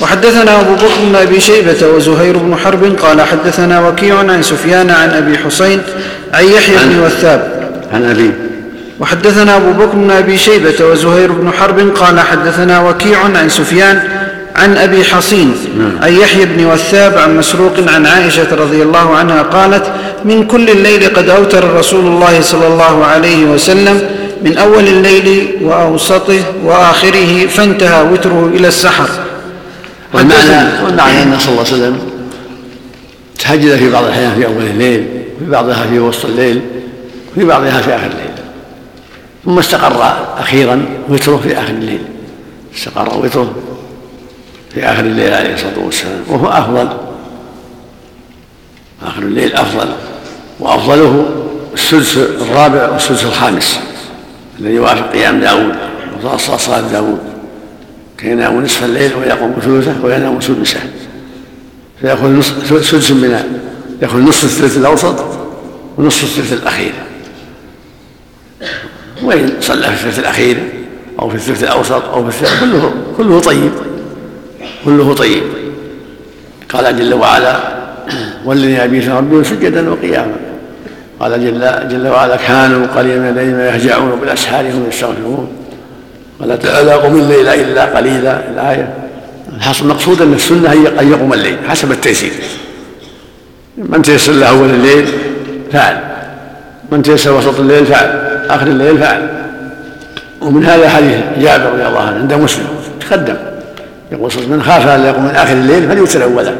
وحدثنا أبو بكر بن أبي شيبة وزهير بن حرب قال حدثنا وكيع عن سفيان عن أبي حسين عن يحيى بن وثاب. عن أبي. وحدثنا أبو بكر بن أبي شيبة وزهير بن حرب قال حدثنا وكيع عن سفيان عن أبي حصين عن يحيى بن وثاب عن مسروق عن عائشة رضي الله عنها قالت من كل الليل قد أوتر رسول الله صلى الله عليه وسلم من أول الليل وأوسطه وآخره فانتهى وتره إلى السحر. والمعنى والمعنى أن صلى الله عليه وسلم تهجد في بعض الأحيان في أول الليل وفي بعضها في وسط الليل وفي بعضها في آخر الليل. ثم استقر أخيرا وتره في آخر الليل. استقر وتره في آخر الليل عليه الصلاة والسلام وهو أفضل. آخر الليل أفضل وأفضله السدس الرابع والسدس الخامس الذي يوافق قيام داود وصلاة داود. كان ينام نصف الليل ويقوم ثلثه وينام سدسه. فيأخذ نصف سدس من يأخذ نصف الثلث الأوسط ونصف الثلث الأخير. وإن صلى في الثلث الأخير أو في الثلث الأوسط أو في الثلث كله كله طيب. كله طيب. قال جل وعلا والذين يبيتون ربهم سجدا وقياما. قال جل, جل وعلا كانوا قليلا من ما يهجعون بالأسحار هم يستغفرون. وقوله تعالى قم الليل إلا قليلا. الآية الحصر المقصود أن السنة أن يقوم الليل حسب التيسير. من تيسر له أول الليل فعل. من تيسر وسط الليل فعل. آخر الليل فعل. ومن هذا حديث جابر رضي الله عنه عند مسلم تقدم. يقول صلى من خاف أن يقوم من آخر الليل فليوتر أوله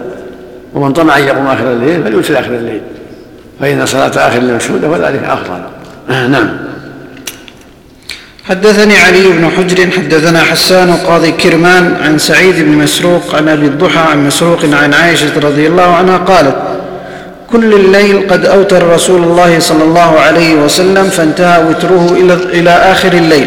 ومن طمع أن يقوم آخر الليل فليوتر آخر الليل. فإن صلاة آخر الليل مشهودة وذلك افضل نعم. حدثني علي بن حجر حدثنا حسان قاضي كرمان عن سعيد بن مسروق عن أبي الضحى عن مسروق عن عائشة رضي الله عنها قالت كل الليل قد اوتر رسول الله صلى الله عليه وسلم فانتهى وتره إلى إلى آخر الليل.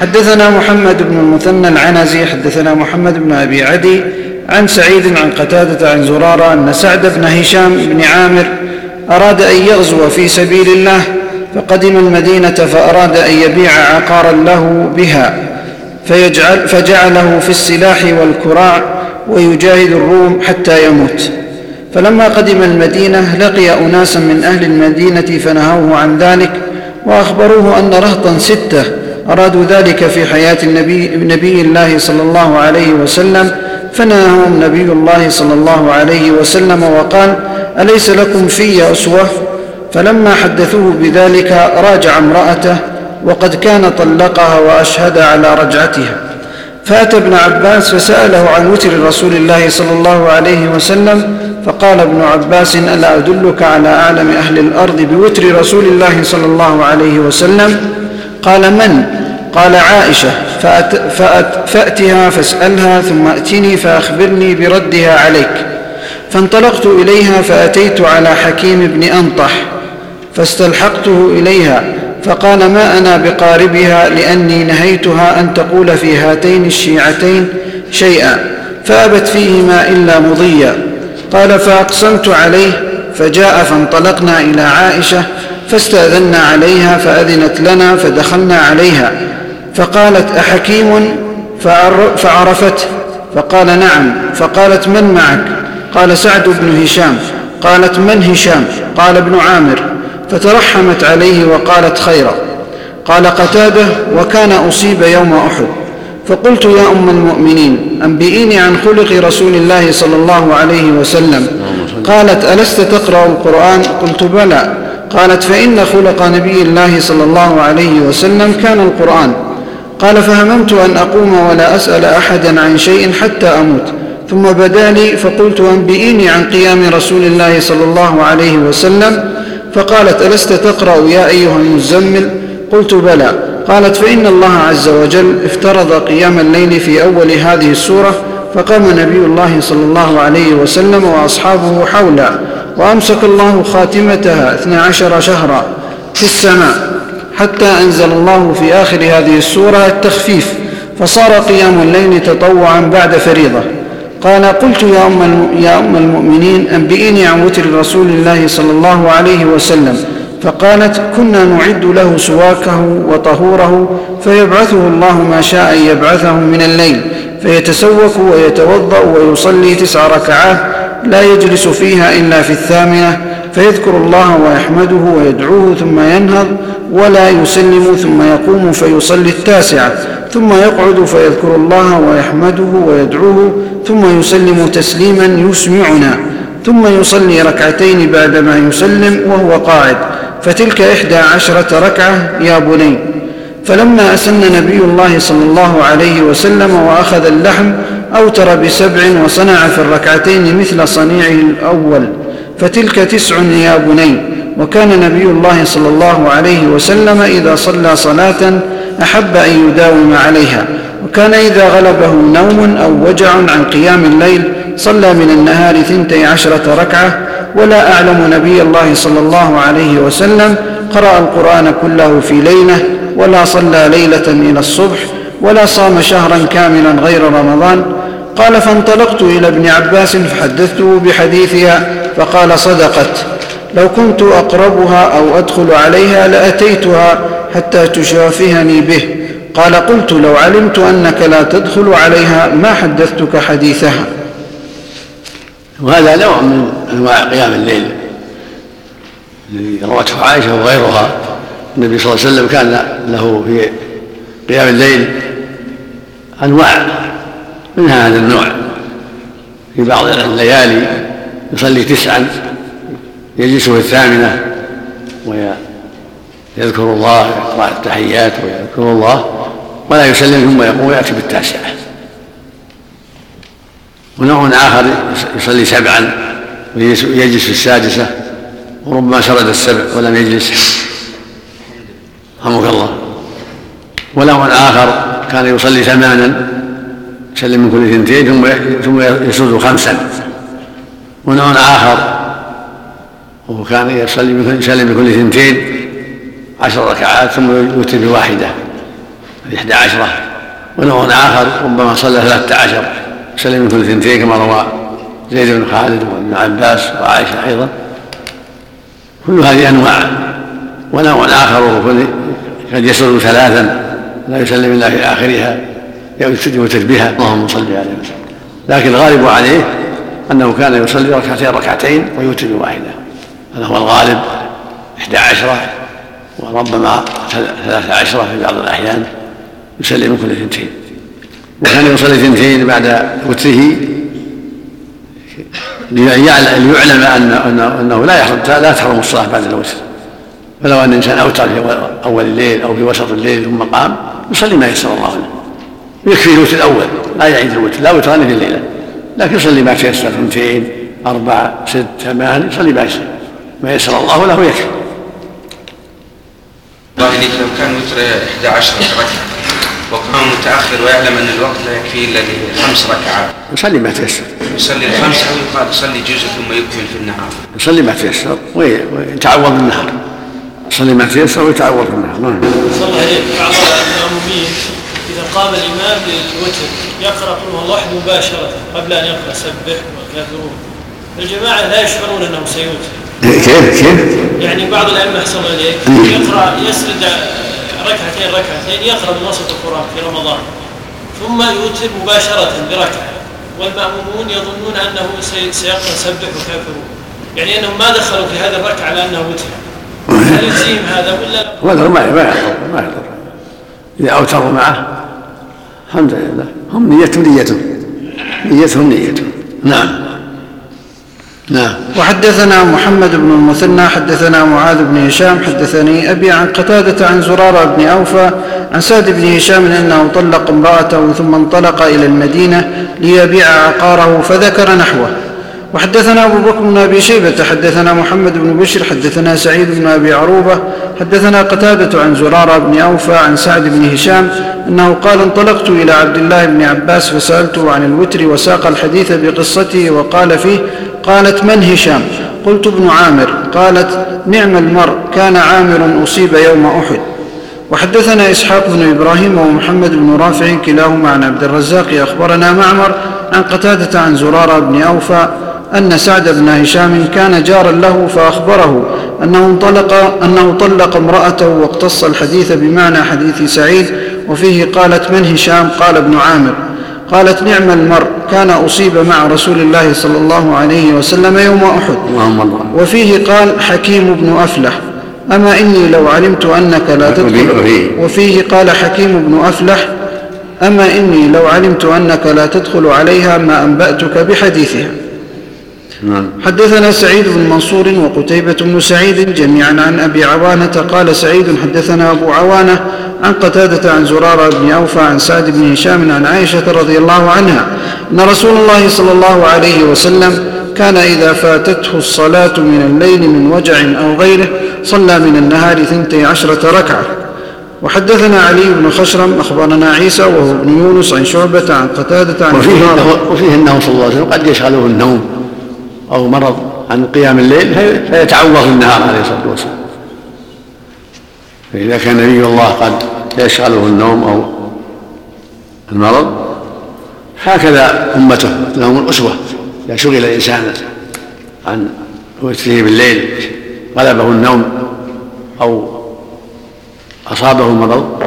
حدثنا محمد بن المثنى العنزي حدثنا محمد بن أبي عدي عن سعيد عن قتادة عن زرارة أن سعد بن هشام بن عامر أراد أن يغزو في سبيل الله فقدم المدينة فأراد أن يبيع عقارا له بها فيجعل فجعله في السلاح والكراع ويجاهد الروم حتى يموت. فلما قدم المدينة لقي أناسا من أهل المدينة فنهوه عن ذلك وأخبروه أن رهطا ستة أرادوا ذلك في حياة النبي, نبي الله صلى الله عليه وسلم. فنهاهم نبي الله صلى الله عليه وسلم وقال أليس لكم في أسوة؟ فلما حدثوه بذلك راجع امرأته وقد كان طلقها وأشهد على رجعتها. فأتى ابن عباس فسأله عن وتر رسول الله صلى الله عليه وسلم فقال ابن عباس ألا أدلك على أعلم أهل الأرض بوتر رسول الله صلى الله عليه وسلم؟ قال من؟ قال عائشة. فأت فأت فأتها فاسألها ثم أتني فأخبرني بردها عليك. فانطلقت إليها فأتيت على حكيم بن أنطح فاستلحقته إليها فقال ما أنا بقاربها لأني نهيتها أن تقول في هاتين الشيعتين شيئا فأبت فيهما إلا مضيا. قال فأقسمت عليه فجاء فانطلقنا إلى عائشة فاستأذنا عليها فأذنت لنا فدخلنا عليها فقالت أحكيم؟ فعرفته فقال نعم. فقالت من معك؟ قال سعد بن هشام. قالت من هشام؟ قال ابن عامر. فترحمت عليه وقالت خيرا. قال قتاده وكان أصيب يوم أحد. فقلت يا أم المؤمنين أنبئيني عن خلق رسول الله صلى الله عليه وسلم. قالت ألست تقرأ القرآن؟ قلت بلى. قالت فإن خلق نبي الله صلى الله عليه وسلم كان القرآن. قال فهممت أن أقوم ولا أسأل أحدا عن شيء حتى أموت. ثم بدا لي فقلت أنبئيني عن قيام رسول الله صلى الله عليه وسلم فقالت ألست تقرأ يا أيها المزمل؟ قلت بلى. قالت فإن الله عز وجل افترض قيام الليل في أول هذه السورة فقام نبي الله صلى الله عليه وسلم وأصحابه حولا وأمسك الله خاتمتها اثنى عشر شهرا في السماء حتى أنزل الله في آخر هذه السورة التخفيف فصار قيام الليل تطوعا بعد فريضة. قال قلت يا أم, يا أم المؤمنين أنبئيني عن وتر رسول الله صلى الله عليه وسلم. فقالت كنا نعد له سواكه وطهوره فيبعثه الله ما شاء ان يبعثه من الليل فيتسوك ويتوضأ ويصلي تسع ركعات لا يجلس فيها إلا في الثامنة فيذكر الله ويحمده ويدعوه ثم ينهض ولا يسلم ثم يقوم فيصلي التاسعة ثم يقعد فيذكر الله ويحمده ويدعوه ثم يسلم تسليما يسمعنا ثم يصلي ركعتين بعدما يسلم وهو قاعد فتلك إحدى عشرة ركعة يا بني. فلما أسن نبي الله صلى الله عليه وسلم وأخذ اللحم أوتر بسبع وصنع في الركعتين مثل صنيعه الأول فتلك تسع يا بني. وكان نبي الله صلى الله عليه وسلم إذا صلى صلاة أحب أن يداوم عليها. وكان إذا غلبه نوم أو وجع عن قيام الليل صلى من النهار ثنتي عشرة ركعة. ولا أعلم نبي الله صلى الله عليه وسلم قرأ القرآن كله في ليلة ولا صلى ليلة إلى الصبح ولا صام شهرا كاملا غير رمضان. قال فانطلقت إلى ابن عباس فحدثته بحديثها فقال صدقت لو كنت أقربها أو أدخل عليها لأتيتها حتى تشافهني به. قال قلت لو علمت أنك لا تدخل عليها ما حدثتك حديثها؟ وهذا نوع من أنواع قيام الليل الذي روته عائشة وغيرها. النبي صلى الله عليه وسلم كان له في قيام الليل أنواع منها هذا النوع. في بعض الليالي يصلي تسعا يجلس في الثامنة ويذكر الله يقرأ التحيات ويذكر الله ولا يسلم ثم يقوم ويأتي بالتاسعة. ونوع آخر يصلي سبعا ويجلس في السادسة وربما سرد السبع ولم يجلس. رحمك الله. ونوع آخر كان يصلي ثمانا يسلم من كل اثنتين ثم ثم يسرد خمسا. ونوع آخر. وهو كان يصلي من يسلم من كل اثنتين عشر ركعات ثم يوتر بواحدة. إحدى عشرة. ونوع آخر. ربما صلى ثلاثة عشر. سلم من كل اثنتين كما روى زيد بن خالد وابن عباس وعائشة أيضا. كل هذه أنواع. ونوع آخر. قد يسر ثلاثا. لا يسلم إلا في آخرها. يوتر بها اللهم صل عليه وسلم لكن الغالب عليه أنه كان يصلي ركعتين ركعتين ويوتر بواحدة. هذا هو الغالب إحدى عشرة وربما ثلاثة عشرة في بعض الأحيان يسلم من كل اثنتين. وكان يصلي اثنتين بعد وتره ليعلم انه أنه لا يحرم لا تحرم الصلاة بعد الوتر. فلو أن الإنسان أوتر في أول الليل أو في وسط الليل ثم قام يصلي ما يسر الله له. يكفي الوتر الأول لا يعيد الوتر لا وتران في الليلة لكن يصلي ما تيسر اثنتين أربع ست ثمان يصلي ما يسر ما يسر الله له يكفي. لو كان وتر 11 ركعة وقام متأخر ويعلم أن الوقت لا يكفيه إلا لخمس ركعات. يصلي ما تيسر يصلي الخمس أو يقال يصلي جزء ثم يكمل في النهار. يصلي ما تيسر ويتعوض النهار. يصلي ما تيسر ويتعوض النهار. نعم صلى عليك بعض المأمومين إذا قام الإمام للوتر. يقرأ قل هو الله مباشرة قبل أن يقرأ سبح والكافرون الجماعة لا يشعرون أنه سيوتر كيف كيف؟ يعني بعض الأئمة أحسن إليك. يقرأ يسرد ركعتين ركعتين يقرأ من وسط القرآن في رمضان. ثم يوتر مباشرة بركعة. والمأمومون يظنون أنه سيقرأ سبح وكافرون. يعني أنهم ما دخلوا في هذه الركعة على أنه وتر. هل يجزيهم هذا ولا لا؟ ما ما يضر ما يضر إذا أوتروا معه الحمد لله هم نيتهم نيتهم. نيتهم نيتهم. نعم. نعم. وحدثنا محمد بن المثنى حدثنا معاذ بن هشام حدثني أبي عن قتادة عن زرارة بن أوفى عن سعد بن هشام أنه طلق امرأته ثم انطلق إلى المدينة ليبيع عقاره فذكر نحوه. وحدثنا أبو بكر بن أبي شيبة حدثنا محمد بن بشر حدثنا سعيد بن أبي عروبة حدثنا قتادة عن زرارة بن أوفى عن سعد بن هشام أنه قال انطلقت إلى عبد الله بن عباس فسألته عن الوتر وساق الحديث بقصته وقال فيه قالت من هشام؟ قلت ابن عامر. قالت نعم المرء كان عامر أصيب يوم أحد. وحدثنا إسحاق بن إبراهيم ومحمد بن رافع كلاهما عن عبد الرزاق أخبرنا معمر عن قتادة عن زرارة بن أوفى أن سعد بن هشام كان جارا له فأخبره أنه انطلق أنه طلق امرأته واقتص الحديث بمعنى حديث سعيد وفيه قالت من هشام؟ قال ابن عامر. قالت نعم المرء كان أصيب مع رسول الله صلى الله عليه وسلم يوم أحد. وفيه قال حكيم بن أفلح. أما إني لو علمت أنك لا تدخل وفيه قال حكيم بن أفلح أما إني لو علمت أنك لا تدخل عليها ما أنبأتك بحديثها. نعم. حدثنا سعيد بن منصور وقتيبة بن سعيد جميعا عن أبي عوانة قال سعيد حدثنا أبو عوانة عن قتادة عن زرارة بن أوفى عن سعد بن هشام عن عائشة رضي الله عنها أن رسول الله صلى الله عليه وسلم كان إذا فاتته الصلاة من الليل من وجع أو غيره صلى من النهار ثنتي عشرة ركعة. وحدثنا علي بن خشرم أخبرنا عيسى وهو ابن يونس عن شعبة عن قتادة عن وفيه وفيه أنه صلى الله عليه وسلم قد يشغله النوم. أو مرض عن قيام الليل فيتعوض النهار عليه الصلاة والسلام. فإذا كان نبي الله قد يشغله النوم أو المرض هكذا أمته لهم الأسوة. إذا شغل الإنسان عن وتره بالليل غلبه النوم أو أصابه المرض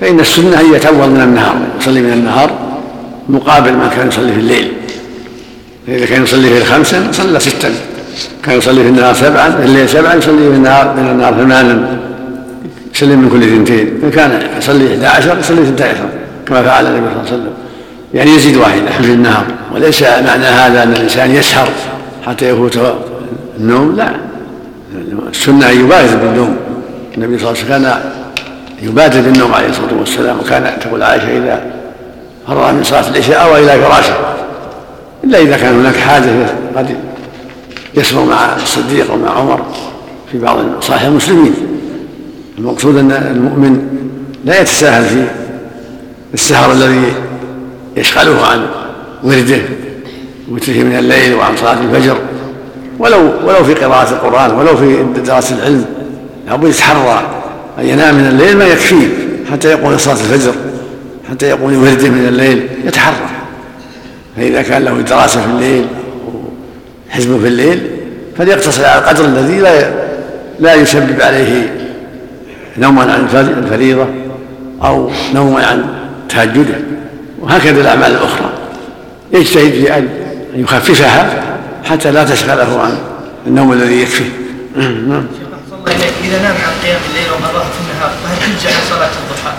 فإن السنة أن يتعوض من النهار يصلي من النهار مقابل ما كان يصلي في الليل. فإذا كان يصلي في الخمسة صلى ستا كان يصلي في النهار سبعا في الليل سبعا يصلي في النهار من النهار ثمانا يسلم من كل اثنتين. إن كان يصلي 11 يصلي 12 كما فعل النبي صلى الله عليه وسلم. يعني يزيد واحدة في النهار. وليس معنى هذا أن الإنسان يسهر حتى يفوت النوم لا. السنة أن يبادر بالنوم. النبي صلى الله عليه وسلم كان يبادر بالنوم عليه الصلاة والسلام وكان تقول عائشة إذا فرغ من صلاة العشاء أو إلى فراشه. إلا إذا كان هناك حاجة قد يسمع مع الصديق ومع عمر في بعض صحيح المسلمين. المقصود أن المؤمن لا يتساهل في السهر الذي يشغله عن ورده وتره من الليل وعن صلاة الفجر. ولو ولو في قراءة القرآن ولو في دراسة العلم لابد يتحرى أن ينام من الليل ما يكفيه حتى يقوم صلاة الفجر حتى يقوم ورده من الليل يتحرى. فإذا كان له دراسة في الليل وحزب في الليل فليقتصر على القدر الذي لا لا يسبب عليه نوما عن الفريضة أو نوما عن تهجده وهكذا الأعمال الأخرى. يجتهد في أن يخففها حتى لا تشغله عن النوم الذي يكفيه. نعم. إذا نام عن قيام الليل وقضاه في النهار فهل عن صلاة الضحى؟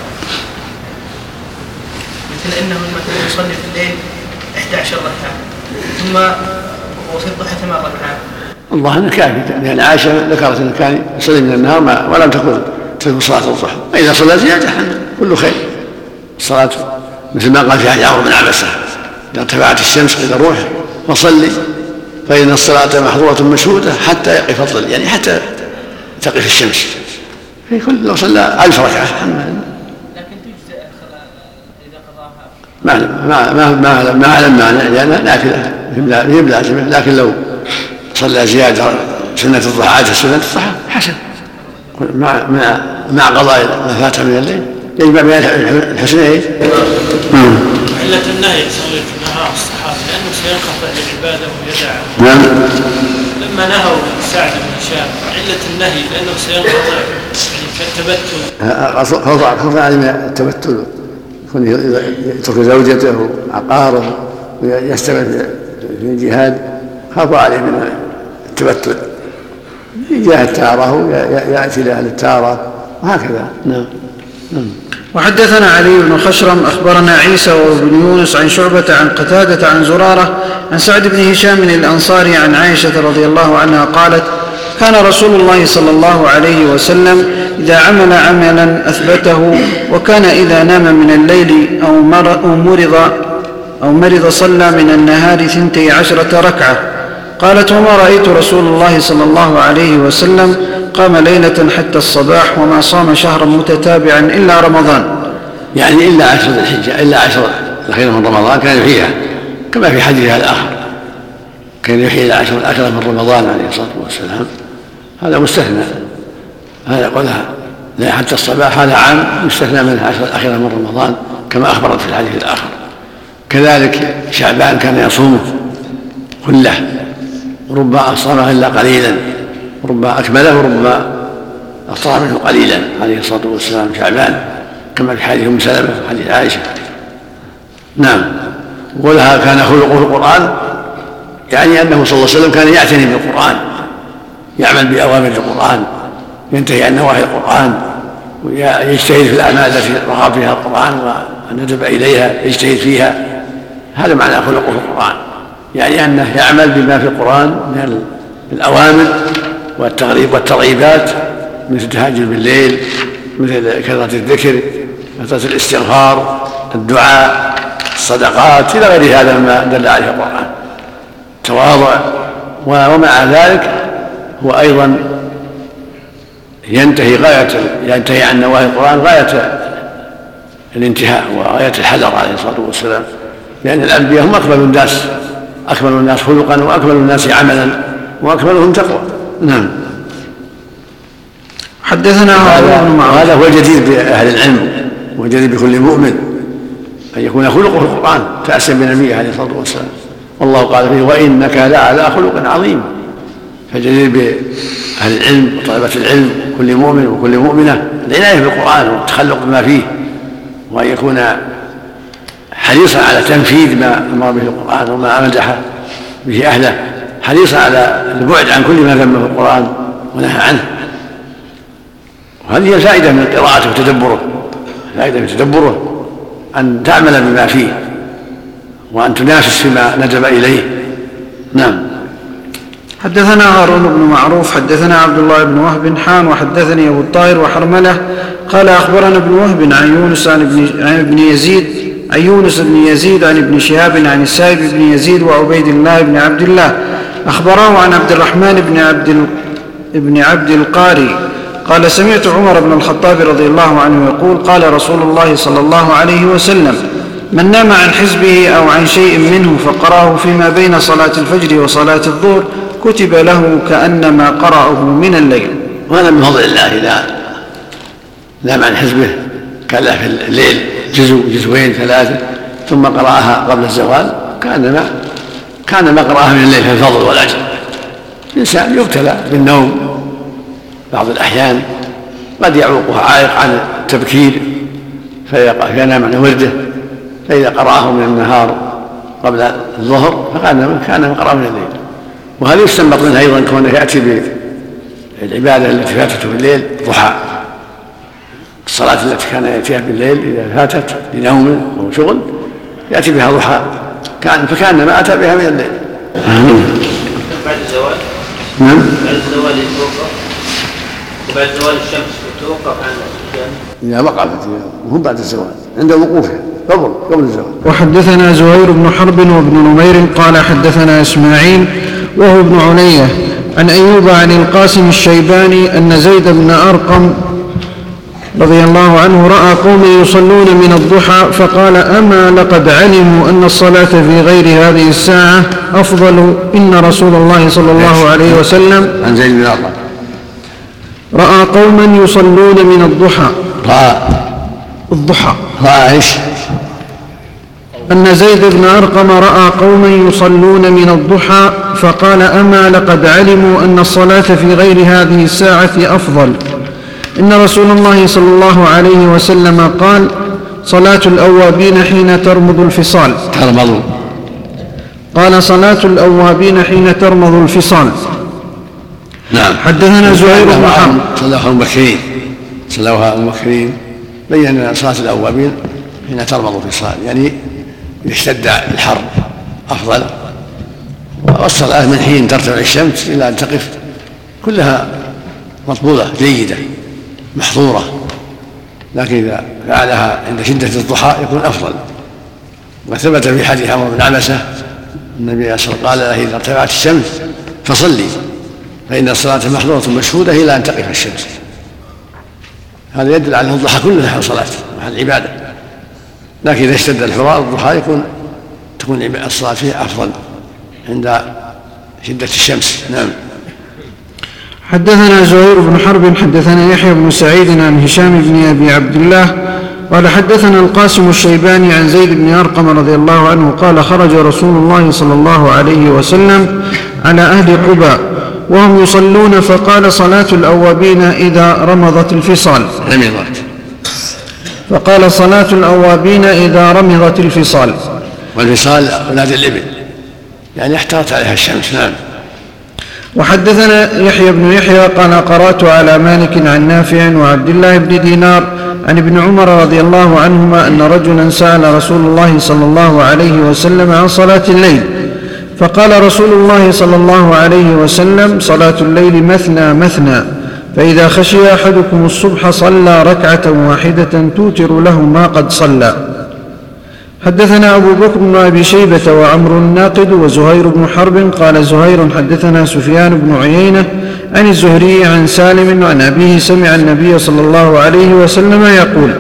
مثل أنه مثلا يصلي في الليل 11 ركعة. ثم وفي الضحى ثمان ركعات. الله انه كافي لأن عائشة ذكرت انه كان يصلي من النهار ما ولم تكن تكن صلاة الضحى. فإذا صلى زيادة كله خير. الصلاة مثل ما قال في حديث عمرو بن عبسة. إذا ارتفعت الشمس قيل روح فصلي فإن الصلاة محظورة مشهودة حتى يقف الظل يعني حتى تقف الشمس. في كل لو صلى ألف ركعة لكن تجزئ إذا قضاها ما ما ما ما ما أعلم معنى لأنها نافلة هي بلازمة لكن لو صلى زيادة سنة الضحى عادة سنة الضحى حسن. مع مع مع قضاء ما فات من الليل. يجمع بين الحسنين علة النهي صلى النهار الصحابة لأنه سينقطع للعبادة ويدع نعم. لما نهوا سعد بن هشام علة النهي لأنه سينقطع يعني كالتبتل خوف عليه من التبتل. يكون يترك زوجته عقاره ويستمر في الجهاد خاف عليه من التبتل. يجاهد تاره يأتي لاهل التارة وهكذا. نعم. نعم. وحدثنا علي بن خشرم أخبرنا عيسى وابن يونس عن شعبة عن قتادة عن زرارة عن سعد بن هشام الأنصاري عن عائشة رضي الله عنها قالت كان رسول الله صلى الله عليه وسلم إذا عمل عملا أثبته وكان إذا نام من الليل أو مرض أو مرض صلى من النهار ثنتي عشرة ركعة. قالت وما رأيت رسول الله صلى الله عليه وسلم قام ليلة حتى الصباح وما صام شهرا متتابعا إلا رمضان. يعني إلا عشر ذي الحجة إلا عشر الاخيره من رمضان كان يحييها كما في حديثها الآخر. كان يحيي العشر الاخيره من رمضان عليه الصلاة والسلام. هذا مستثنى. هذا قولها حتى الصباح هذا عام يستثنى من العشر الأخيرة من رمضان كما أخبرت في الحديث الآخر. كذلك شعبان كان يصومه كله رب أصامه إلا قليلا رب أكمله ورب أفطر منه قليلا عليه الصلاة والسلام شعبان كما في حديث أم سلمة حديث عائشة. نعم. ولها كان خلقه القرآن يعني أنه صلى الله عليه وسلم كان يعتني بالقرآن يعمل بأوامر القرآن. ينتهي عن نواهي القرآن ويجتهد في الأعمال التي رغب فيها القرآن وندب إليها يجتهد فيها. هذا معنى خلقه القرآن. يعني أنه يعمل بما في القرآن من الأوامر والتغريب والترغيبات مثل التهجد بالليل مثل كثرة الذكر كثرة الاستغفار الدعاء الصدقات إلى غير هذا مما دل عليه القرآن. تواضع. ومع ذلك هو أيضا ينتهي غاية ينتهي عن نواهي القرآن غاية الانتهاء وغاية الحذر عليه الصلاة والسلام. لأن الأنبياء هم أكمل الناس أكمل الناس خلقا وأكمل الناس عملا وأكملهم تقوى. نعم. حدثنا وهذا هو الجدير بأهل العلم والجدير بكل مؤمن أن يكون خلقه القرآن تأسيا بنبيه عليه الصلاة والسلام. والله قال فيه وإنك لعلى خلق عظيم. فالجدير بأهل العلم وطلبة العلم كل مؤمن وكل مؤمنة. العناية بالقرآن والتخلق بما فيه وأن يكون حريصا على تنفيذ ما أمر به القرآن وما مدح به أهله. حريصا على البعد عن كل ما ذمه القرآن ونهى عنه. وهذه الفائدة من قراءته وتدبره. الفائدة من تدبره أن تعمل بما فيه وأن تنافس فيما ندب إليه. نعم. حدثنا هارون بن معروف حدثنا عبد الله بن وهب حان وحدثني أبو الطاهر وحرملة. قال أخبرنا ابن وهب عن يونس عن ابن, عن ابن يزيد عن يونس بن يزيد عن ابن شهاب عن السائب بن يزيد وعبيد الله بن عبد الله. أخبراه عن عبد الرحمن بن عبد بن عبد القاري. قال سمعت عمر بن الخطاب رضي الله عنه يقول قال رسول الله صلى الله عليه وسلم من نام عن حزبه أو عن شيء منه فقرأه فيما بين صلاة الفجر وصلاة الظهر كتب له كأنما قرأه من الليل. وهذا من فضل الله اذا نام عن حزبه. له في الليل جزء جزوين ثلاثة ثم قرأها قبل الزوال. كأنما كان ما قرأها من الليل في الفضل والأجر. الإنسان يبتلى بالنوم بعض الأحيان قد يعوقها عائق عن التبكير فينام عن ورده. فإذا قرأه من النهار قبل الظهر فكان كان قرأ من الليل. وهذا يستنبط منه أيضا كونه يأتي بالعبادة التي فاتته بالليل ضحى الصلاة التي كان يأتيها بالليل إذا فاتت لنوم أو شغل يأتي بها ضحى. كان فكان ما أتى بها من الليل. بعد الزوال؟ نعم. بعد الزوال يتوقف؟ وبعد زوال الشمس يتوقف عن إذا وقفت وهم بعد الزوال عند وقوفها قبل قبل الزوال. وحدثنا زهير بن حرب وابن نمير قال حدثنا إسماعيل وهو ابن علية عن أيوب عن القاسم الشيباني أن زيد بن أرقم رضي الله عنه رأى قوما يصلون من الضحى فقال أما لقد علموا أن الصلاة في غير هذه الساعة أفضل إن رسول الله صلى الله عليه وسلم عن زيد بن أرقم. رأى قوما يصلون من الضحى. رأى. الضحى. رأى إيش؟ أن زيد بن أرقم رأى قوما يصلون من الضحى فقال أما لقد علموا أن الصلاة في غير هذه الساعة أفضل. إن رسول الله صلى الله عليه وسلم قال صلاة الأوابين حين ترمض الفصال. ترمض. قال صلاة الأوابين حين ترمض الفصال. نعم. حدثنا زهير بن حرب. صلوها المبكرين صلوها المبكرين بين ان صلاة الأوابين حين ترمض الصلاه يعني اذا اشتد الحر. أفضل. والصلاه من حين ترتفع الشمس إلى أن تقف. كلها مطلوبه جيدة محظورة. لكن إذا فعلها عند شدة الضحى يكون أفضل. وثبت في حديث عمرو بن عبسة النبي صلى الله عليه وسلم قال له إذا ارتفعت الشمس فصلي فإن الصلاة محظورة مشهودة إلى أن تقف الشمس. هذا يدل على أن الضحى كله محل صلاة محل عبادة. لكن إذا اشتد الحرار الضحى يكون تكون الصلاة فيه أفضل عند شدة الشمس. نعم. حدثنا زهير بن حرب حدثنا يحيى بن سعيد عن هشام بن أبي عبد الله قال حدثنا القاسم الشيباني عن زيد بن أرقم رضي الله عنه قال خرج رسول الله صلى الله عليه وسلم على أهل قباء وهم يصلون فقال صلاة الأوابين إذا رمضت الفصال. رمضت. فقال صلاة الأوابين إذا رمضت الفصال. والفصال أولاد الإبل. يعني احترت عليها الشمس نعم. وحدثنا يحيى بن يحيى قال قرأت على مالك عن نافع وعبد الله بن دينار عن ابن عمر رضي الله عنهما أن رجلا سأل رسول الله صلى الله عليه وسلم عن صلاة الليل. فقال رسول الله صلى الله عليه وسلم صلاة الليل مثنى مثنى. فإذا خشي أحدكم الصبح صلى ركعة واحدة توتر له ما قد صلى. حدثنا أبو بكر بن أبي شيبة وعمر الناقد وزهير بن حرب قال زهير حدثنا سفيان بن عيينة عن الزهري عن سالم عن أبيه سمع النبي صلى الله عليه وسلم يقول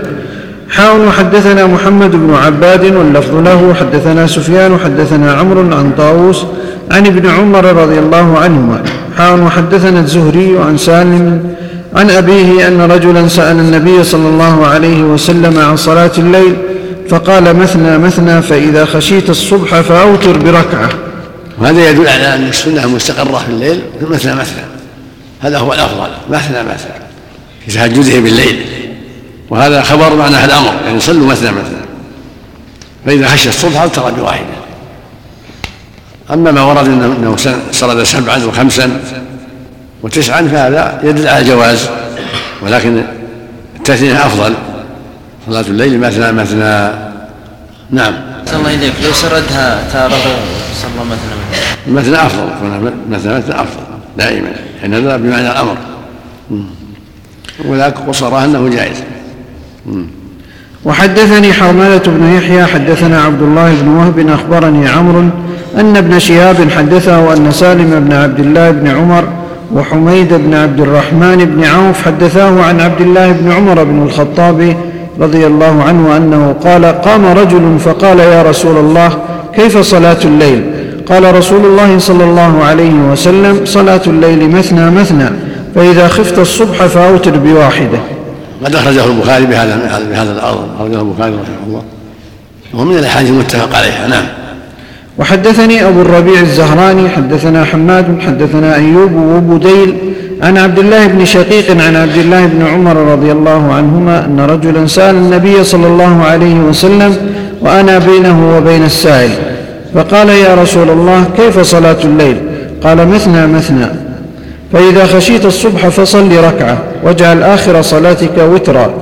حاء حدثنا محمد بن عباد واللفظ له حدثنا سفيان حدثنا عمرو عن طاووس عن ابن عمر رضي الله عنهما. حاء حدثنا الزهري عن سالم عن أبيه أن رجلا سأل النبي صلى الله عليه وسلم عن صلاة الليل فقال مثنى مثنى فإذا خشيت الصبح فأوتر بركعة. وهذا يدل على أن السنة المستقرة في الليل مثنى مثنى. هذا هو الأفضل مثنى مثنى في تهجده بالليل. وهذا خبر معناه الأمر يعني صلوا مثنى مثنى. فإذا خشي الصبح أوتر بواحدة. أما ما ورد أنه سرد سبعا وخمسا وتسعا فهذا يدل على الجواز ولكن التثنية أفضل. صلاة الليل مثنى مثنى نعم. صلى الله إليك. لو سردها تارة صلى مثنى مثنى. مثنى أفضل مثنى مثنى أفضل دائما. لأن هذا بمعنى الأمر. وذاك قصره أنه جائز. وحدثني حرملة بن يحيى حدثنا عبد الله بن وهب أخبرني عمرو أن ابن شهاب حدثه أن سالم بن عبد الله بن عمر وحميد بن عبد الرحمن بن عوف حدثاه عن عبد الله بن عمر بن الخطاب رضي الله عنه أنه قال قام رجل فقال يا رسول الله كيف صلاة الليل؟ قال رسول الله صلى الله عليه وسلم صلاة الليل مثنى مثنى فإذا خفت الصبح فأوتر بواحدة. قد أخرجه البخاري بهذا بهذا الأرض أخرجه البخاري رحمه الله. وهو من الأحاديث المتفق عليها نعم. وحدثني أبو الربيع الزهراني حدثنا حماد حدثنا أيوب وبديل عن عبد الله بن شقيق عن عبد الله بن عمر رضي الله عنهما أن رجلا سأل النبي صلى الله عليه وسلم وأنا بينه وبين السائل؟ فقال يا رسول الله كيف صلاة الليل؟ قال مثنى مثنى. فإذا خشيت الصبح فصل ركعة واجعل آخر صلاتك وترا.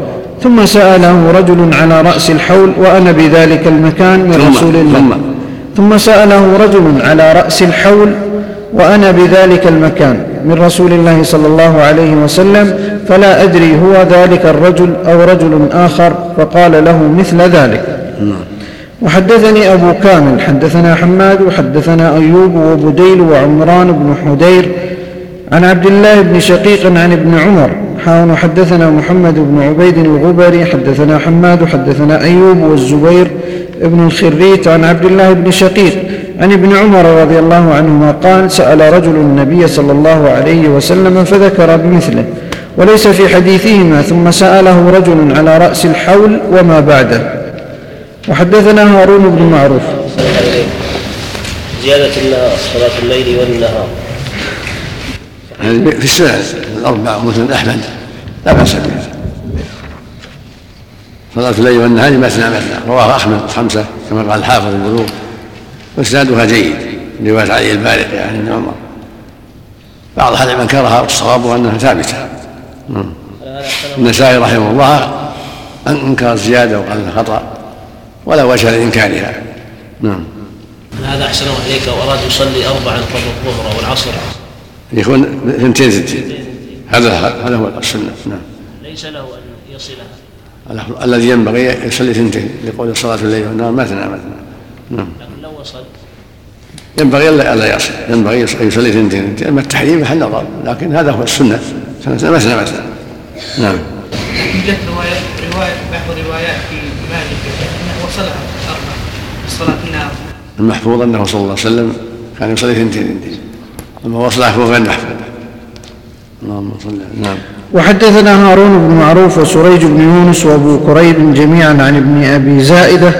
ثم سأله رجل على رأس الحول وأنا بذلك المكان من رسول الله؟ ثم سأله رجل على رأس الحول وأنا بذلك المكان من رسول الله صلى الله عليه وسلم فلا أدري هو ذلك الرجل أو رجل آخر فقال له مثل ذلك. وحدثني أبو كامل حدثنا حماد وحدثنا أيوب وبديل وعمران بن حدير عن عبد الله بن شقيق عن ابن عمر حاون حدثنا محمد بن عبيد الغبري حدثنا حماد حدثنا أيوب والزبير بن الخريت عن عبد الله بن شقيق عن ابن عمر رضي الله عنهما قال سأل رجل النبي صلى الله عليه وسلم فذكر بمثله وليس في حديثهما ثم سأله رجل على رأس الحول وما بعده. وحدثنا هارون بن معروف. زيادة صلاة الليل والنهار. هذه في السنن الأربع مسلم أحمد لا بأس بها صلاة الليل والنهار مثنى مثنى. رواه أحمد خمسة كما قال الحافظ البلوغ وإسنادها جيد رواية علي البارق يعني ابن عمر. بعض أهل العلم انكرها والصواب أنها ثابتة. نعم. النسائي رحمه الله أنكر الزياده وقال انها خطأ ولا وجه لإنكارها. نعم. هذا أحسن الله إليك وأراد يصلي اربعا قبل الظهر والعصر. يكون اثنتين ثنتين هذا هذا هو السنة نعم. ليس له أن يصلها. الذي ينبغي يصلي ثنتين لقول صلاة الليل. والنهار مثنى مثنى نعم. وصل. ينبغي ألا ألا يصل. ينبغي أن يصلي ثنتين أما التحريم محل نظر؟ لكن هذا هو السنة. مثنى مثنى نعم. يوجد روايات رواية بعض الروايات في مالك أنه وصلها أربع الصلاة النار المحفوظ أنه صلى الله عليه وسلم كان يصلي ثنتين اما وصلها فهو غير محفوظ اللهم صل نعم. وحدثنا هارون بن معروف وسريج بن يونس وابو كريب جميعا عن ابن أبي زائدة.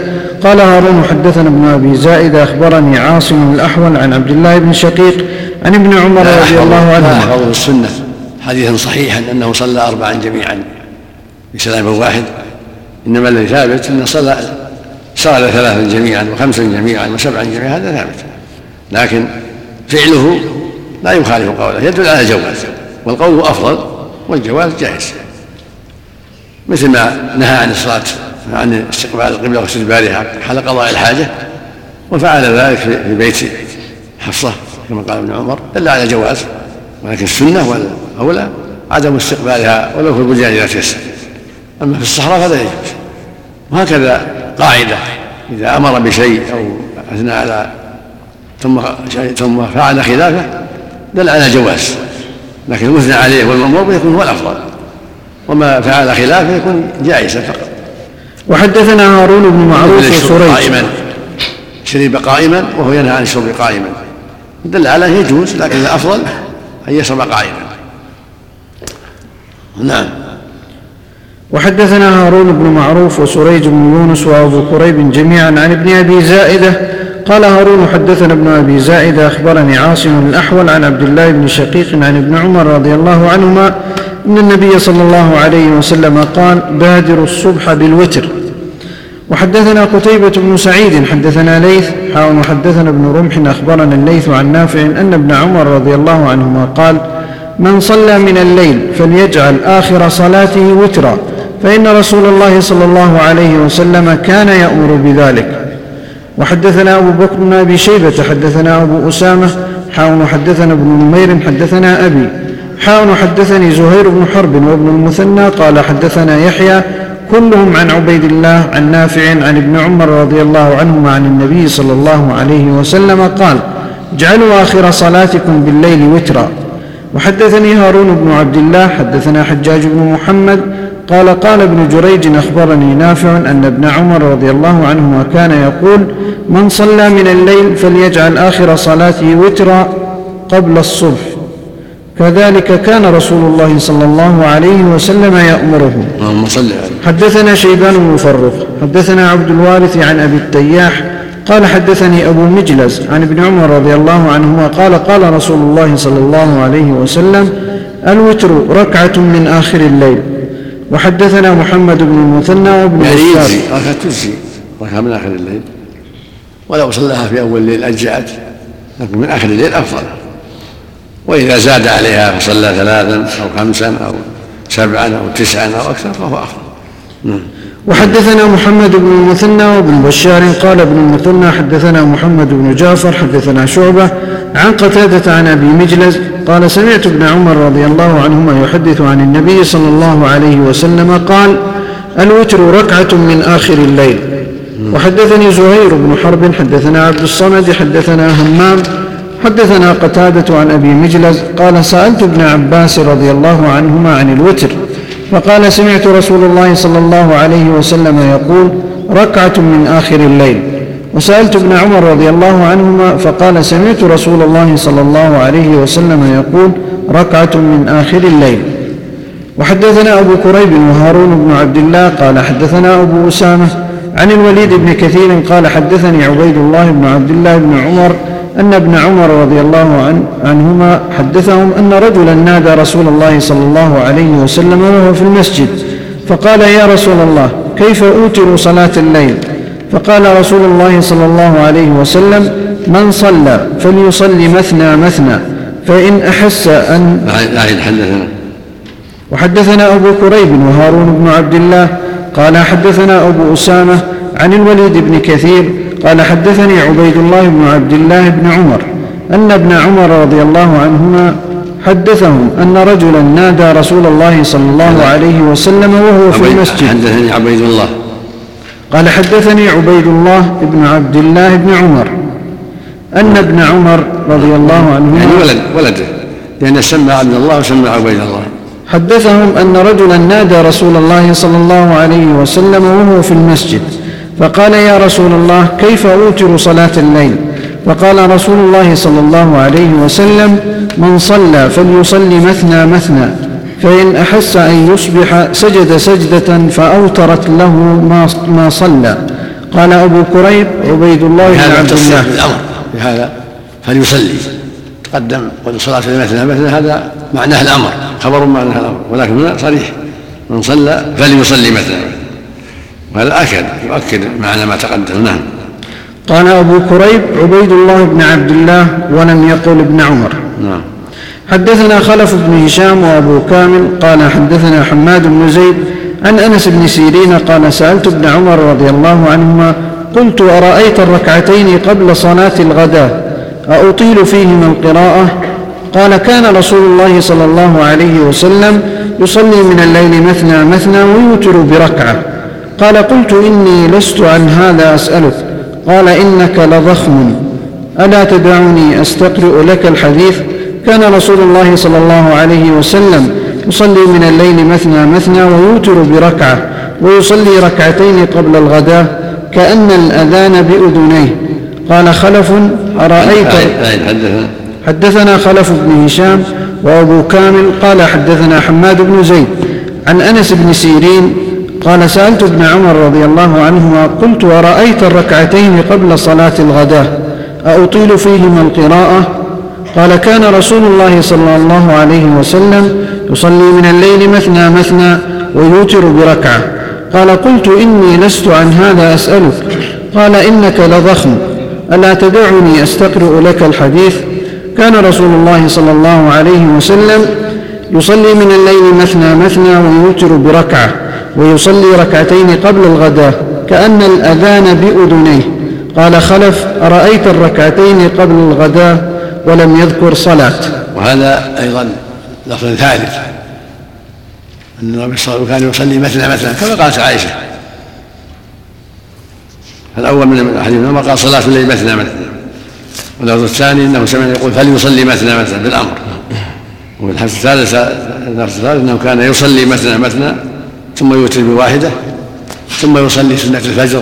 قال هارون حدثنا ابن أبي زائدة أخبرني عاصم الأحول عن عبد الله بن شقيق عن ابن عمر رضي الله لا عنهما. أحفظ السنة حديثا صحيحا أنه صلى أربعا جميعا. بسلام واحد. إنما الذي ثابت أنه صلى صلى ثلاثا جميعا وخمسا جميعا وسبعا جميعا هذا ثابت. لكن فعله لا يخالف قوله يدل على الجواز والقول هو أفضل والجواز جائز. مثل ما نهى عن الصلاة عن استقبال القبلة واستدبارها حال قضاء الحاجة وفعل ذلك في بيت حفصة كما قال ابن عمر دل على الجواز ولكن السنة والأولى عدم استقبالها ولو في البلدان إذا تيسر. أما في الصحراء فلا يجوز. وهكذا قاعدة إذا أمر بشيء أو أثنى على ثم ثم فعل خلافه دل على الجواز لكن المثنى عليه والمأمور به يكون هو الأفضل. وما فعل خلافه يكون جائزا فقط. وحدثنا هارون بن معروف وسريج. قائما. شرب قائما وهو ينهى عن الشرب قائما. دل على أنه يجوز لكن الافضل أن يشرب قائما. نعم. وحدثنا هارون بن معروف وسريج بن يونس وأبو كريب جميعا عن ابن أبي زائدة قال هارون حدثنا ابن أبي زائده أخبرني عاصم الأحول عن عبد الله بن شقيق عن ابن عمر رضي الله عنهما إن النبي صلى الله عليه وسلم قال بادروا الصبح بالوتر. وحدثنا قتيبة بن سعيد حدثنا ليث حاول وحدثنا ابن رمح أخبرنا الليث عن نافع أن ابن عمر رضي الله عنهما قال من صلى من الليل فليجعل آخر صلاته وترا فإن رسول الله صلى الله عليه وسلم كان يأمر بذلك. وحدثنا أبو بكر بن أبي شيبة حدثنا أبو أسامة حاول وحدثنا ابن نمير حدثنا أبي حاول وحدثني زهير بن حرب وابن المثنى قال حدثنا يحيى كلهم عن عبيد الله عن نافع عن ابن عمر رضي الله عنهما عن النبي صلى الله عليه وسلم قال اجعلوا آخر صلاتكم بالليل وترا. وحدثني هارون بن عبد الله حدثنا حجاج بن محمد قال قال ابن جريج أخبرني نافع أن ابن عمر رضي الله عنهما كان يقول من صلى من الليل فليجعل آخر صلاته وترا قبل الصبح. كذلك كان رسول الله صلى الله عليه وسلم يأمره. اللهم صل على حدثنا شيبان بن مفرق حدثنا عبد الوارث عن أبي التياح قال حدثني أبو مجلس عن ابن عمر رضي الله عنهما قال قال رسول الله صلى الله عليه وسلم الوتر ركعة من آخر الليل. وحدثنا محمد بن المثنى وابن يعني يجزي ركعة تجزي ركعة من آخر الليل؟ ولو صلاها في أول الليل أجزأت لكن من آخر الليل أفضل. وإذا زاد عليها فصلى ثلاثا أو خمسا أو سبعا أو تسعا أو أكثر فهو أفضل. نعم. وحدثنا محمد بن المثنى وابن بشار قال ابن المثنى حدثنا محمد بن جعفر حدثنا شعبة عن قتادة عن أبي مجلس قال سمعت ابن عمر رضي الله عنهما يحدث عن النبي صلى الله عليه وسلم قال الوتر ركعة من آخر الليل. وحدثني زهير بن حرب حدثنا عبد الصمد حدثنا همام حدثنا قتادة عن أبي مجلس قال سألت ابن عباس رضي الله عنهما عن الوتر. فقال سمعت رسول الله صلى الله عليه وسلم يقول ركعة من آخر الليل. وسألت ابن عمر رضي الله عنهما فقال سمعت رسول الله صلى الله عليه وسلم يقول ركعة من آخر الليل. وحدثنا أبو كريب وهارون بن عبد الله قال حدثنا أبو أسامة عن الوليد بن كثير قال حدثني عبيد الله بن عبد الله بن عمر أن ابن عمر رضي الله عن عنهما حدثهم أن رجلا نادى رسول الله صلى الله عليه وسلم وهو في المسجد فقال يا رسول الله كيف أوتر صلاة الليل؟ فقال رسول الله صلى الله عليه وسلم من صلى فليصلي مثنى مثنى فإن أحس أن حدثنا وحدثنا أبو كريب وهارون بن عبد الله قال حدثنا أبو أسامة عن الوليد بن كثير قال حدثني عبيد الله بن عبد الله بن عمر أن ابن عمر رضي الله عنهما حدثهم أن رجلا نادى رسول الله صلى الله عليه وسلم وهو في المسجد. حدثني عبيد الله. قال حدثني عبيد الله بن عبد الله بن عمر أن ابن عمر رضي الله يعني عنهما ولد. ولده لأن سمى عبد الله وسمى عبيد الله. حدثهم أن رجلا نادى رسول الله صلى الله عليه وسلم وهو في المسجد. فقال يا رسول الله كيف أوتر صلاة الليل؟ فقال رسول الله صلى الله عليه وسلم من صلى فليصلي مثنى مثنى فإن أحس أن يصبح سجد سجدة فأوترت له ما ما صلى. قال أبو كريب عبيد الله بن هذا عبد الله. بالأمر بهذا فليصلي. تقدم والصلاة مثنى مثنى هذا معناه الأمر خبر معناه الأمر ولكن هنا صريح. من صلى فليصلي مثنى. وهذا أكد يؤكد معنى ما تقدم نعم قال أبو كريب عبيد الله بن عبد الله ولم يقل ابن عمر. نعم. حدثنا خلف بن هشام وأبو كامل قال حدثنا حماد بن زيد عن أنس بن سيرين قال سألت ابن عمر رضي الله عنهما قلت أرأيت الركعتين قبل صلاة الغداء؟ أطيل فيهما القراءة؟ قال كان رسول الله صلى الله عليه وسلم يصلي من الليل مثنى مثنى ويوتر بركعة. قال قلت إني لست عن هذا أسألك. قال إنك لضخم. ألا تدعني أستقرئ لك الحديث؟ كان رسول الله صلى الله عليه وسلم يصلي من الليل مثنى مثنى ويوتر بركعة ويصلي ركعتين قبل الغداء كأن الأذان بأذنيه. قال خلف أرأيت؟ حدثنا؟ حدثنا خلف بن هشام وأبو كامل قال حدثنا حماد بن زيد عن أنس بن سيرين قال سألت ابن عمر رضي الله عنهما قلت أرأيت الركعتين قبل صلاة الغداء؟ أطيل فيهما القراءة؟ قال كان رسول الله صلى الله عليه وسلم يصلي من الليل مثنى مثنى ويوتر بركعة. قال قلت إني لست عن هذا أسألك. قال إنك لضخم. ألا تدعني أستقرئ لك الحديث؟ كان رسول الله صلى الله عليه وسلم يصلي من الليل مثنى مثنى ويوتر بركعة. ويصلي ركعتين قبل الغداء كأن الأذان بأذنيه. قال خلف أرأيت الركعتين قبل الغداء ولم يذكر صلاة. وهذا أيضا لفظ ثالث. أن النبي صلى الله عليه وسلم كان يصلي مثنى مثنى كما قالت عائشة. الأول من الحديث ما قال صلاة الليل مثنى مثنى واللفظ الثاني أنه سمع يقول فليصلي مثنى مثنى بالأمر. وفي الحديث الثالث الثالث أنه كان يصلي مثنى مثنى ثم يوتر بواحدة ثم يصلي سنة الفجر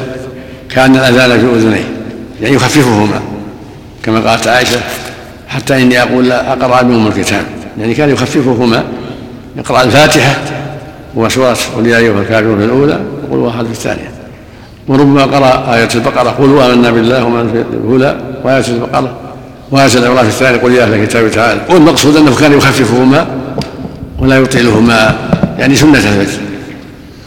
كأن الأذان في أذنيه يعني يخففهما كما قالت عائشة حتى إني أقول لا أقرأ بهم الكتاب يعني كان يخففهما يقرأ الفاتحة وسورة قل يا أيها الكافرون في الأولى وقل واحد في الثانية. وربما قرأ آية البقرة قل آمنا بالله وما في الأولى وآية البقرة وآية العمران في الثانية قل يا أهل الكتاب تعالى. والمقصود أنه كان يخففهما ولا يطيلهما يعني سنة الفجر.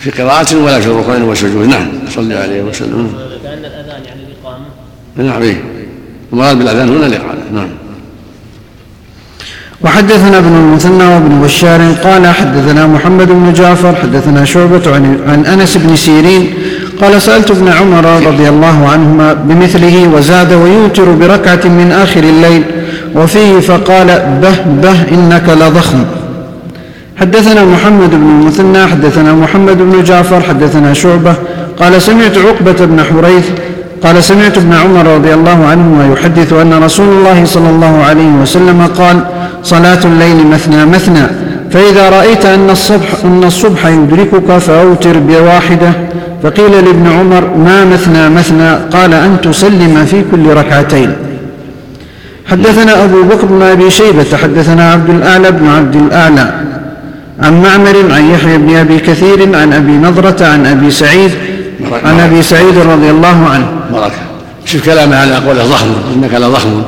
في قراءة ولا في الركوع والسجود نعم صلى عليه وسلم. كأن الأذان يعني الإقامة. نعم إيه. المراد بالأذان هنا الإقامة. نعم. وحدثنا ابن المثنى وابن بشار قال حدثنا محمد بن جعفر حدثنا شعبة عن, عن أنس بن سيرين قال سألت ابن عمر رضي الله عنهما بمثله وزاد ويوتر بركعة من آخر الليل وفيه فقال به به إنك لضخم. حدثنا محمد بن المثنى حدثنا محمد بن جعفر حدثنا شعبة. قال سمعت عقبة بن حريث قال سمعت ابن عمر رضي الله عنهما يحدث أن رسول الله صلى الله عليه وسلم قال صلاة الليل مثنى مثنى فإذا رأيت أن الصبح, أن الصبح يدركك فأوتر بواحدة. فقيل لابن عمر ما مثنى مثنى؟ قال أن تسلم في كل ركعتين. حدثنا أبو بكر بن أبي شيبة حدثنا عبد الأعلى بن عبد الأعلى. عن معمر عن يحيى بن أبي كثير عن أبي نضرة عن أبي سعيد عن أبي سعيد رضي الله عنه. بركة شوف كلامه على قوله ضخم إنك لضخم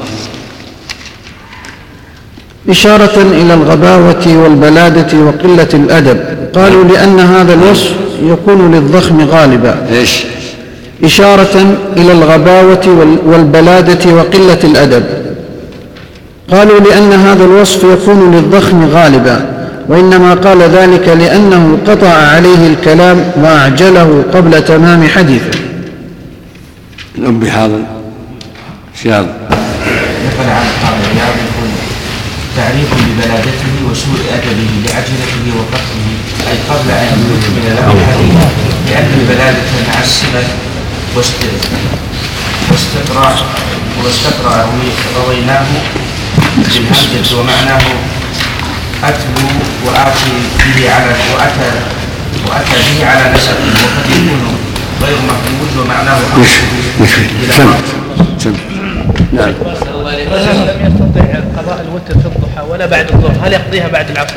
إشارة إلى الغباوة والبلادة وقلة الأدب. قالوا لأن هذا الوصف يكون للضخم غالبا. إيش؟ إشارة إلى الغباوة والبلادة وقلة الأدب. قالوا لأن هذا الوصف يكون للضخم غالبا. وإنما قال ذلك لأنه قطع عليه الكلام وأعجله قبل تمام حديثه. الأم هذا شاذ نقل عن عياض يقول تعريف ببلادته وسوء أدبه لعجلته وقصده أي قبل أن يكمل له الحديث لأن البلادة مع السمة واستقراء واستقرأ رويناه بالهمزة ومعناه أتلو وآتي به على وأتى وأتى به على نسب وقد يكون غير محمود ومعناه سم سم نعم لم يستطع قضاء الوتر في الضحى ولا بعد الظهر هل يقضيها بعد العصر؟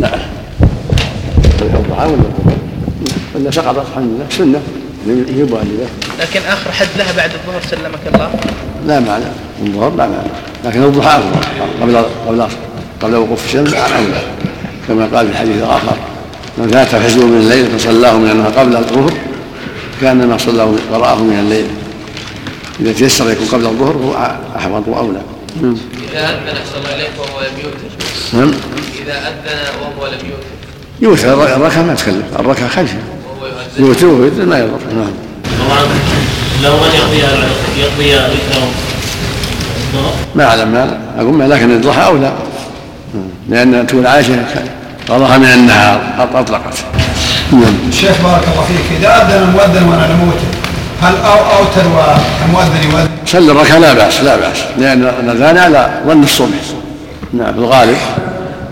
نعم الضحى ولا ولا سقطت الحمد لله سنه يجيبها لله لكن اخر حد لها بعد الظهر سلمك الله لا معنى الظهر لا معنى لكن الضحى افضل قبل قبل قبل وقوف الشمس اولى كما قال في الحديث الآخر من فات فجر من الليل فصلاه من انها قبل الظهر كانما صلاه قراه من الليل. إذا تيسر يكون قبل الظهر هو أحوط وأولى. نعم. إذا أذن أحسن الله إليك وهو لم يوتر نعم. إذا أذن وهو لم يوتر يوتر الركعة ما تكلف وهو يؤذن. يوتر ويوتر ما يضر. نعم. طبعا لو من يقضي يقضي ذكرهم ما أعلم ما أقول لكن الضحى أولى. لأن تقول عائشة قضاها من النهار أطلقت. نعم. الشيخ بارك الله فيك إذا اذن المؤذن وأنا لم اوتر هل أو اوتر والمؤذن يؤذن؟ صلي الركعة لا بأس لا بأس. لأن الأذان على ظن الصبح نعم في الغالب.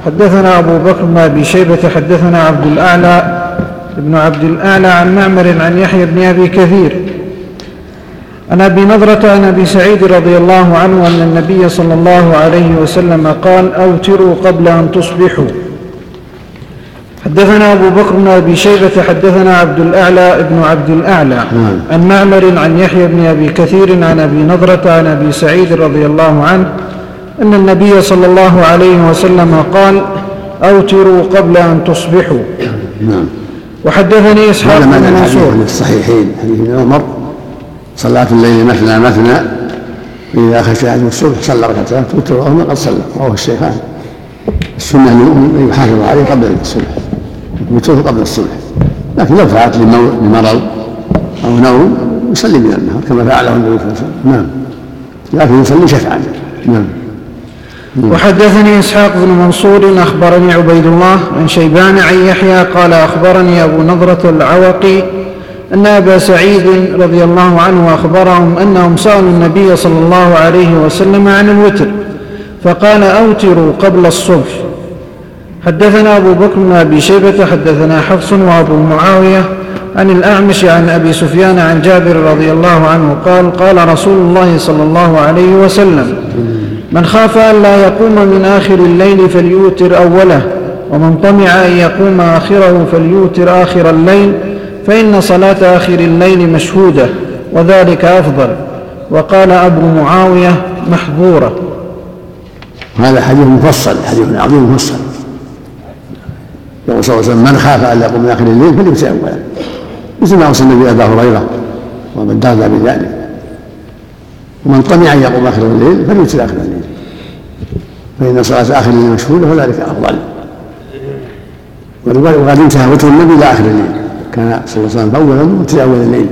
حدثنا أبو بكر بن أبي شيبة حدثنا عبد الأعلى ابن عبد الأعلى عن معمر عن يحيى بن أبي كثير عن أبي نضرة عن أبي سعيد رضي الله عنه أن النبي صلى الله عليه وسلم قال أوتروا قبل أن تصبحوا. حدثنا أبو بكر بن أبي شيبة حدثنا عبد الأعلى ابن عبد الأعلى عن معمر عن يحيى بن أبي كثير عن أبي نضرة عن أبي سعيد رضي الله عنه أن النبي صلى الله عليه وسلم قال أوتروا قبل أن تصبحوا. نعم. وحدثني إسحاق بن منصور. الصحيحين حديث عمر. صلاة الليل مثنى مثنى إذا خشي أحد الصبح صلى ركعتين توتر وهما قد صلى رواه الشيخان. السنة أن يحافظ عليه قبل الصبح يوتر قبل الصبح لكن لو لمو- لمرض أو نوم يصلي من النهار كما فعله النبي صلى الله عليه وسلم. نعم. لكن يصلي شفعا. نعم. وحدثني إسحاق بن منصور أخبرني عبيد الله عن شيبان عن يحيى قال أخبرني أبو نضرة العوقي أن أبا سعيد رضي الله عنه أخبرهم أنهم سألوا النبي صلى الله عليه وسلم عن الوتر فقال أوتروا قبل الصبح. حدثنا أبو بكر بن أبي شيبة حدثنا حفص وأبو معاوية عن الأعمش عن أبي سفيان عن جابر رضي الله عنه قال قال رسول الله صلى الله عليه وسلم من خاف أن لا يقوم من آخر الليل فليوتر أوله ومن طمع أن يقوم آخره فليوتر آخر الليل فإن صلاة آخر الليل مشهودة وذلك أفضل. وقال أبو معاوية محظورة. وهذا حديث مفصل حديث عظيم مفصل. يقول صلى الله عليه وسلم من خاف أن يقوم من آخر الليل فليمسك اولا. مثل ما اوصى النبي أبا هريرة ومن دار بذلك ومن طمع أن يقوم آخر الليل فليوتر آخر الليل. فإن صلاة آخر الليل مشهودة وذلك أفضل. وقد انتهى وتر النبي إلى آخر الليل. كان صلى الله عليه وسلم اولا وتر أول الليل.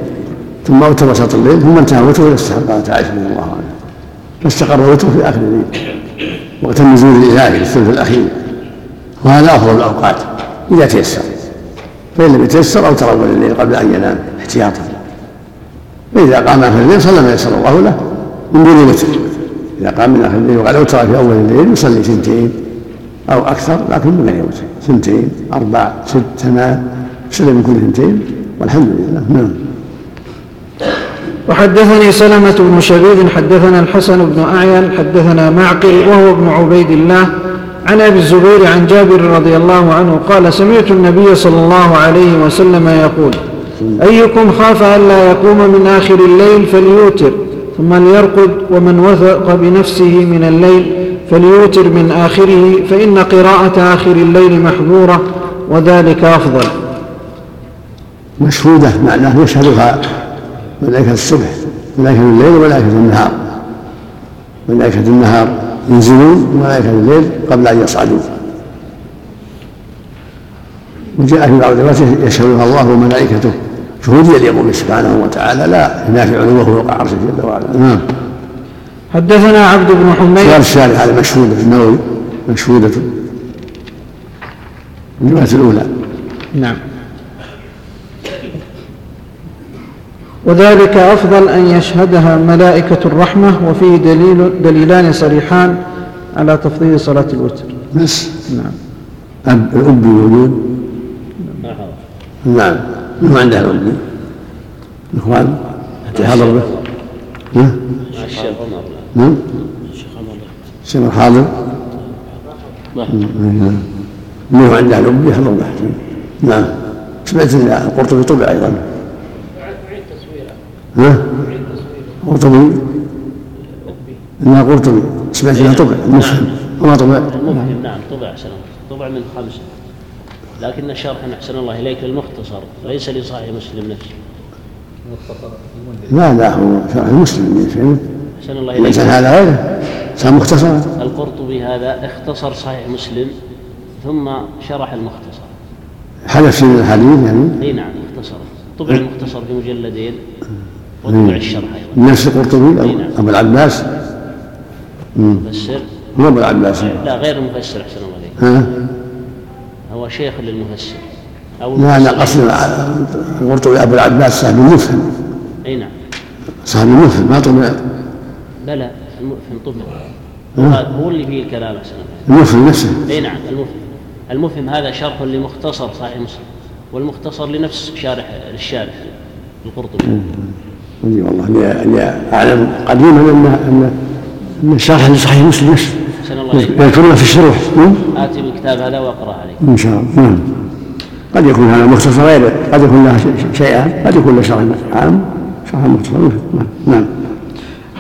ثم اوتر وسط الليل ثم انتهى وتره إلى استحقاقات عائشة رضي الله عنها. فاستقر وتره في آخر الليل. وقت النزول الإلهي في الثلث الأخير. وهذا أفضل الأوقات إذا تيسر. فإن لم يتيسر أوتر أول الليل قبل أن ينام احتياطا. فإذا قام آخر الليل صلى ما يسر الله له من دون وتر. إذا قام من آخر الليل وقد أوتر في أول الليل يصلي سنتين أو أكثر لكن من غير وتر. سنتين أربع ست ثمان. يسلم من كل ثنتين والحمد لله. نعم. وحدثني سلمة بن شبيب حدثنا الحسن بن أعين حدثنا معقل وهو ابن عبيد الله. عن أبي الزبير عن جابر رضي الله عنه قال سمعت النبي صلى الله عليه وسلم يقول أيكم خاف ألا يقوم من آخر الليل فليوتر ثم ليرقد ومن وثق بنفسه من الليل فليوتر من آخره فإن قراءة آخر الليل محضورة وذلك أفضل. مشهودة معناه يشهدها ملائكة الصبح ملائكة الليل وملائكة النهار. ملائكة النهار ينزلون وملائكة الليل قبل أن يصعدوا وجاء في بعض الروايات يشهدها الله وملائكته. شهود يليق به سبحانه وتعالى لا ينافي علوه فوق عرشه جل وعلا. نعم. حدثنا عبد بن سؤال حميد الشارع على مشهودة النووي مشهودة. الرواية الأولى. نعم. وذلك أفضل أن يشهدها ملائكة الرحمة وفيه دليل دليلان صريحان على تفضيل صلاة الوتر بس نعم أب الأب موجود نعم ما عنده الأب الإخوان حتى حضر به ها؟ نعم الشيخ حاضر ما هو عنده الأب يحضر به نعم سمعت القرطبي طبع أيضا ها؟ القرطبي إنها قرطبي. سمعت إنها طبع. المفهم وما طبع. المفهم نعم طبع أحسن الله. طبع من خمسة لكن الشرح أحسن الله إليك للمختصر ليس لصحيح مسلم نفسه. لا لا هو شرح المسلم فهمت؟ أحسن الله ليس هذا غيره. صار مختصرا القرطبي هذا اختصر صحيح مسلم ثم شرح المختصر. حدث في الحديث يعني؟ إي نعم اختصر. طبع المختصر في مجلدين. وطبع الشرح أيضا. نفس القرطبي نعم. ابو العباس مم. مفسر؟ مو ابو العباس لا غير المفسر أحسن الله عليك. هو شيخ للمفسر. أو لا أنا المفسر. قصدي القرطبي أبو العباس صاحب المفهم. أي نعم. صاحب المفهم ما طبع بلى المفهم طبع هو هو اللي فيه الكلام أحسن الله المفهم نفسه. أي نعم المفهم. المفهم هذا شرح لمختصر صحيح مسلم والمختصر لنفس شارح للشارح القرطبي. اي والله إني إني أعلم قديما ان ان ان الشرح لصحيح مسلم يذكرونه في الشروح. مم؟ اتي بالكتاب هذا وأقرأ عليك إن شاء الله. نعم. قد يكون هذا مختصر غيره قد يكون له شيئان قد يكون له شرح عام. شرح مختصر. نعم. نعم.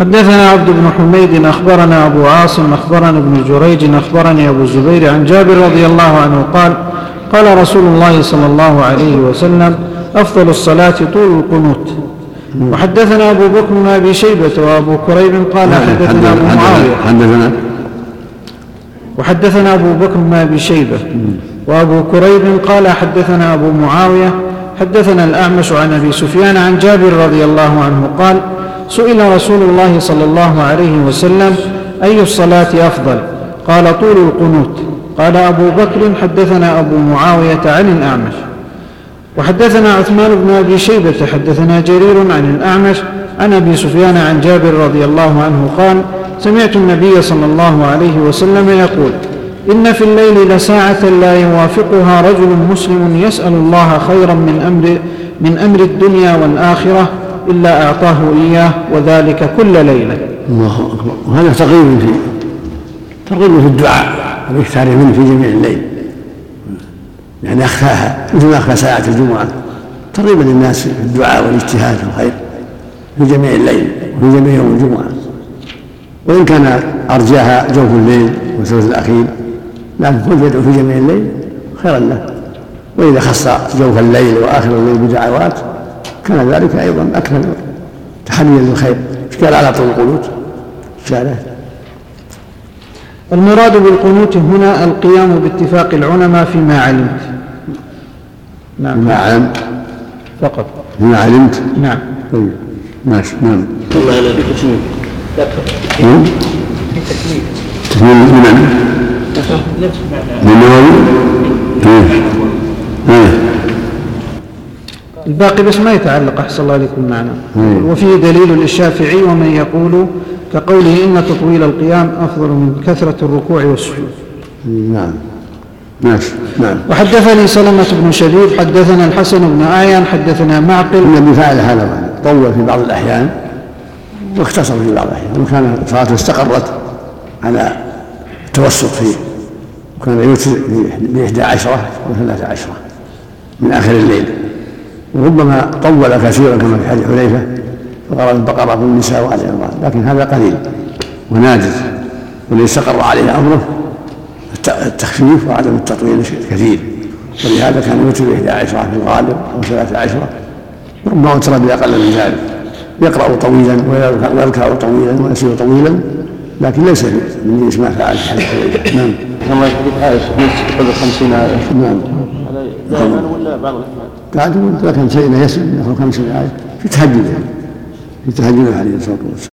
حدثنا عبد بن حميد أخبرنا أبو عاصم أخبرنا ابن جريج أخبرني أبو الزبير عن جابر رضي الله عنه قال قال رسول الله صلى الله عليه وسلم أفضل الصلاة طول القنوت. وحدثنا أبو بكر بن أبي شيبة وأبو كريب قال حدثنا أبو معاوية. حدثنا وحدثنا أبو بكر بن أبي شيبة وأبو كريب قال حدثنا أبو معاوية حدثنا الأعمش عن أبي سفيان عن جابر رضي الله عنه قال سئل رسول الله صلى الله عليه وسلم أي الصلاة أفضل؟ قال طول القنوت. قال أبو بكر حدثنا أبو معاوية عن الأعمش. وحدثنا عثمان بن أبي شيبة حدثنا جرير عن الأعمش عن أبي سفيان عن جابر رضي الله عنه قال سمعت النبي صلى الله عليه وسلم يقول إن في الليل لساعة لا يوافقها رجل مسلم يسأل الله خيرا من أمر من أمر الدنيا والآخرة إلا أعطاه إياه وذلك كل ليلة. الله أكبر. وهذا ترغيب في ترغيب في الدعاء والاكثار منه في جميع الليل. يعني أخفاها مثل ما أخفى ساعة الجمعة. ترغيبا للناس في الدعاء والاجتهاد في الخير في جميع الليل وفي جميع يوم الجمعة. وإن كان أرجاها جوف الليل والثلث الأخير لكن كل يدعو في جميع الليل خيرا له. وإذا خص جوف الليل وآخر الليل بدعوات كان ذلك أيضا أكثر تحليا للخير. إيش قال؟ على طول القنوت. شارع المراد بالقنوت هنا القيام باتفاق العلماء فيما علمت. نعم. علمت؟ فقط. ما علمت؟ نعم. طيب. ماشي. نعم. الله يليك نعم. تكميل من من النووي إيه. إيه. الباقي بس ما يتعلق أحسن الله عليكم معنا. وفيه دليل للشافعي ومن يقول كقوله إن تطويل القيام أفضل من كثرة الركوع والسجود. نعم. ماشي. نعم. وحدثني سلمة بن شبيب حدثنا الحسن بن أعين حدثنا معقل. النبي فعل هذا طول في بعض الأحيان. واختصر في بعض الأحيان. وكان صلاته استقرت على التوسط في وكان يوتر بإحدى عشرة وثلاثة عشرة من آخر الليل. وربما طول كثيرا كما في حديث حذيفة فقرأ البقرة والنساء وآل عمران لكن هذا قليل ونادر والذي استقر عليه أمره الت- التخفيف وعدم التطويل الكثير ولهذا كان يوتر بإحدى عشرة في الغالب أو ثلاثة عشرة ربما أوتر بأقل من ذلك يقرأ طويلا ويركع طويلا ويسير طويلا لكن ليس من ما فعل في. نعم الله يحدث عائشة قبل خمسين آية نعم هذا دائما ولا بعض الأحيان قاعد يقول لكن شيء يسر يخلق خمسين آية في تهجد في تهجد عليه وسلم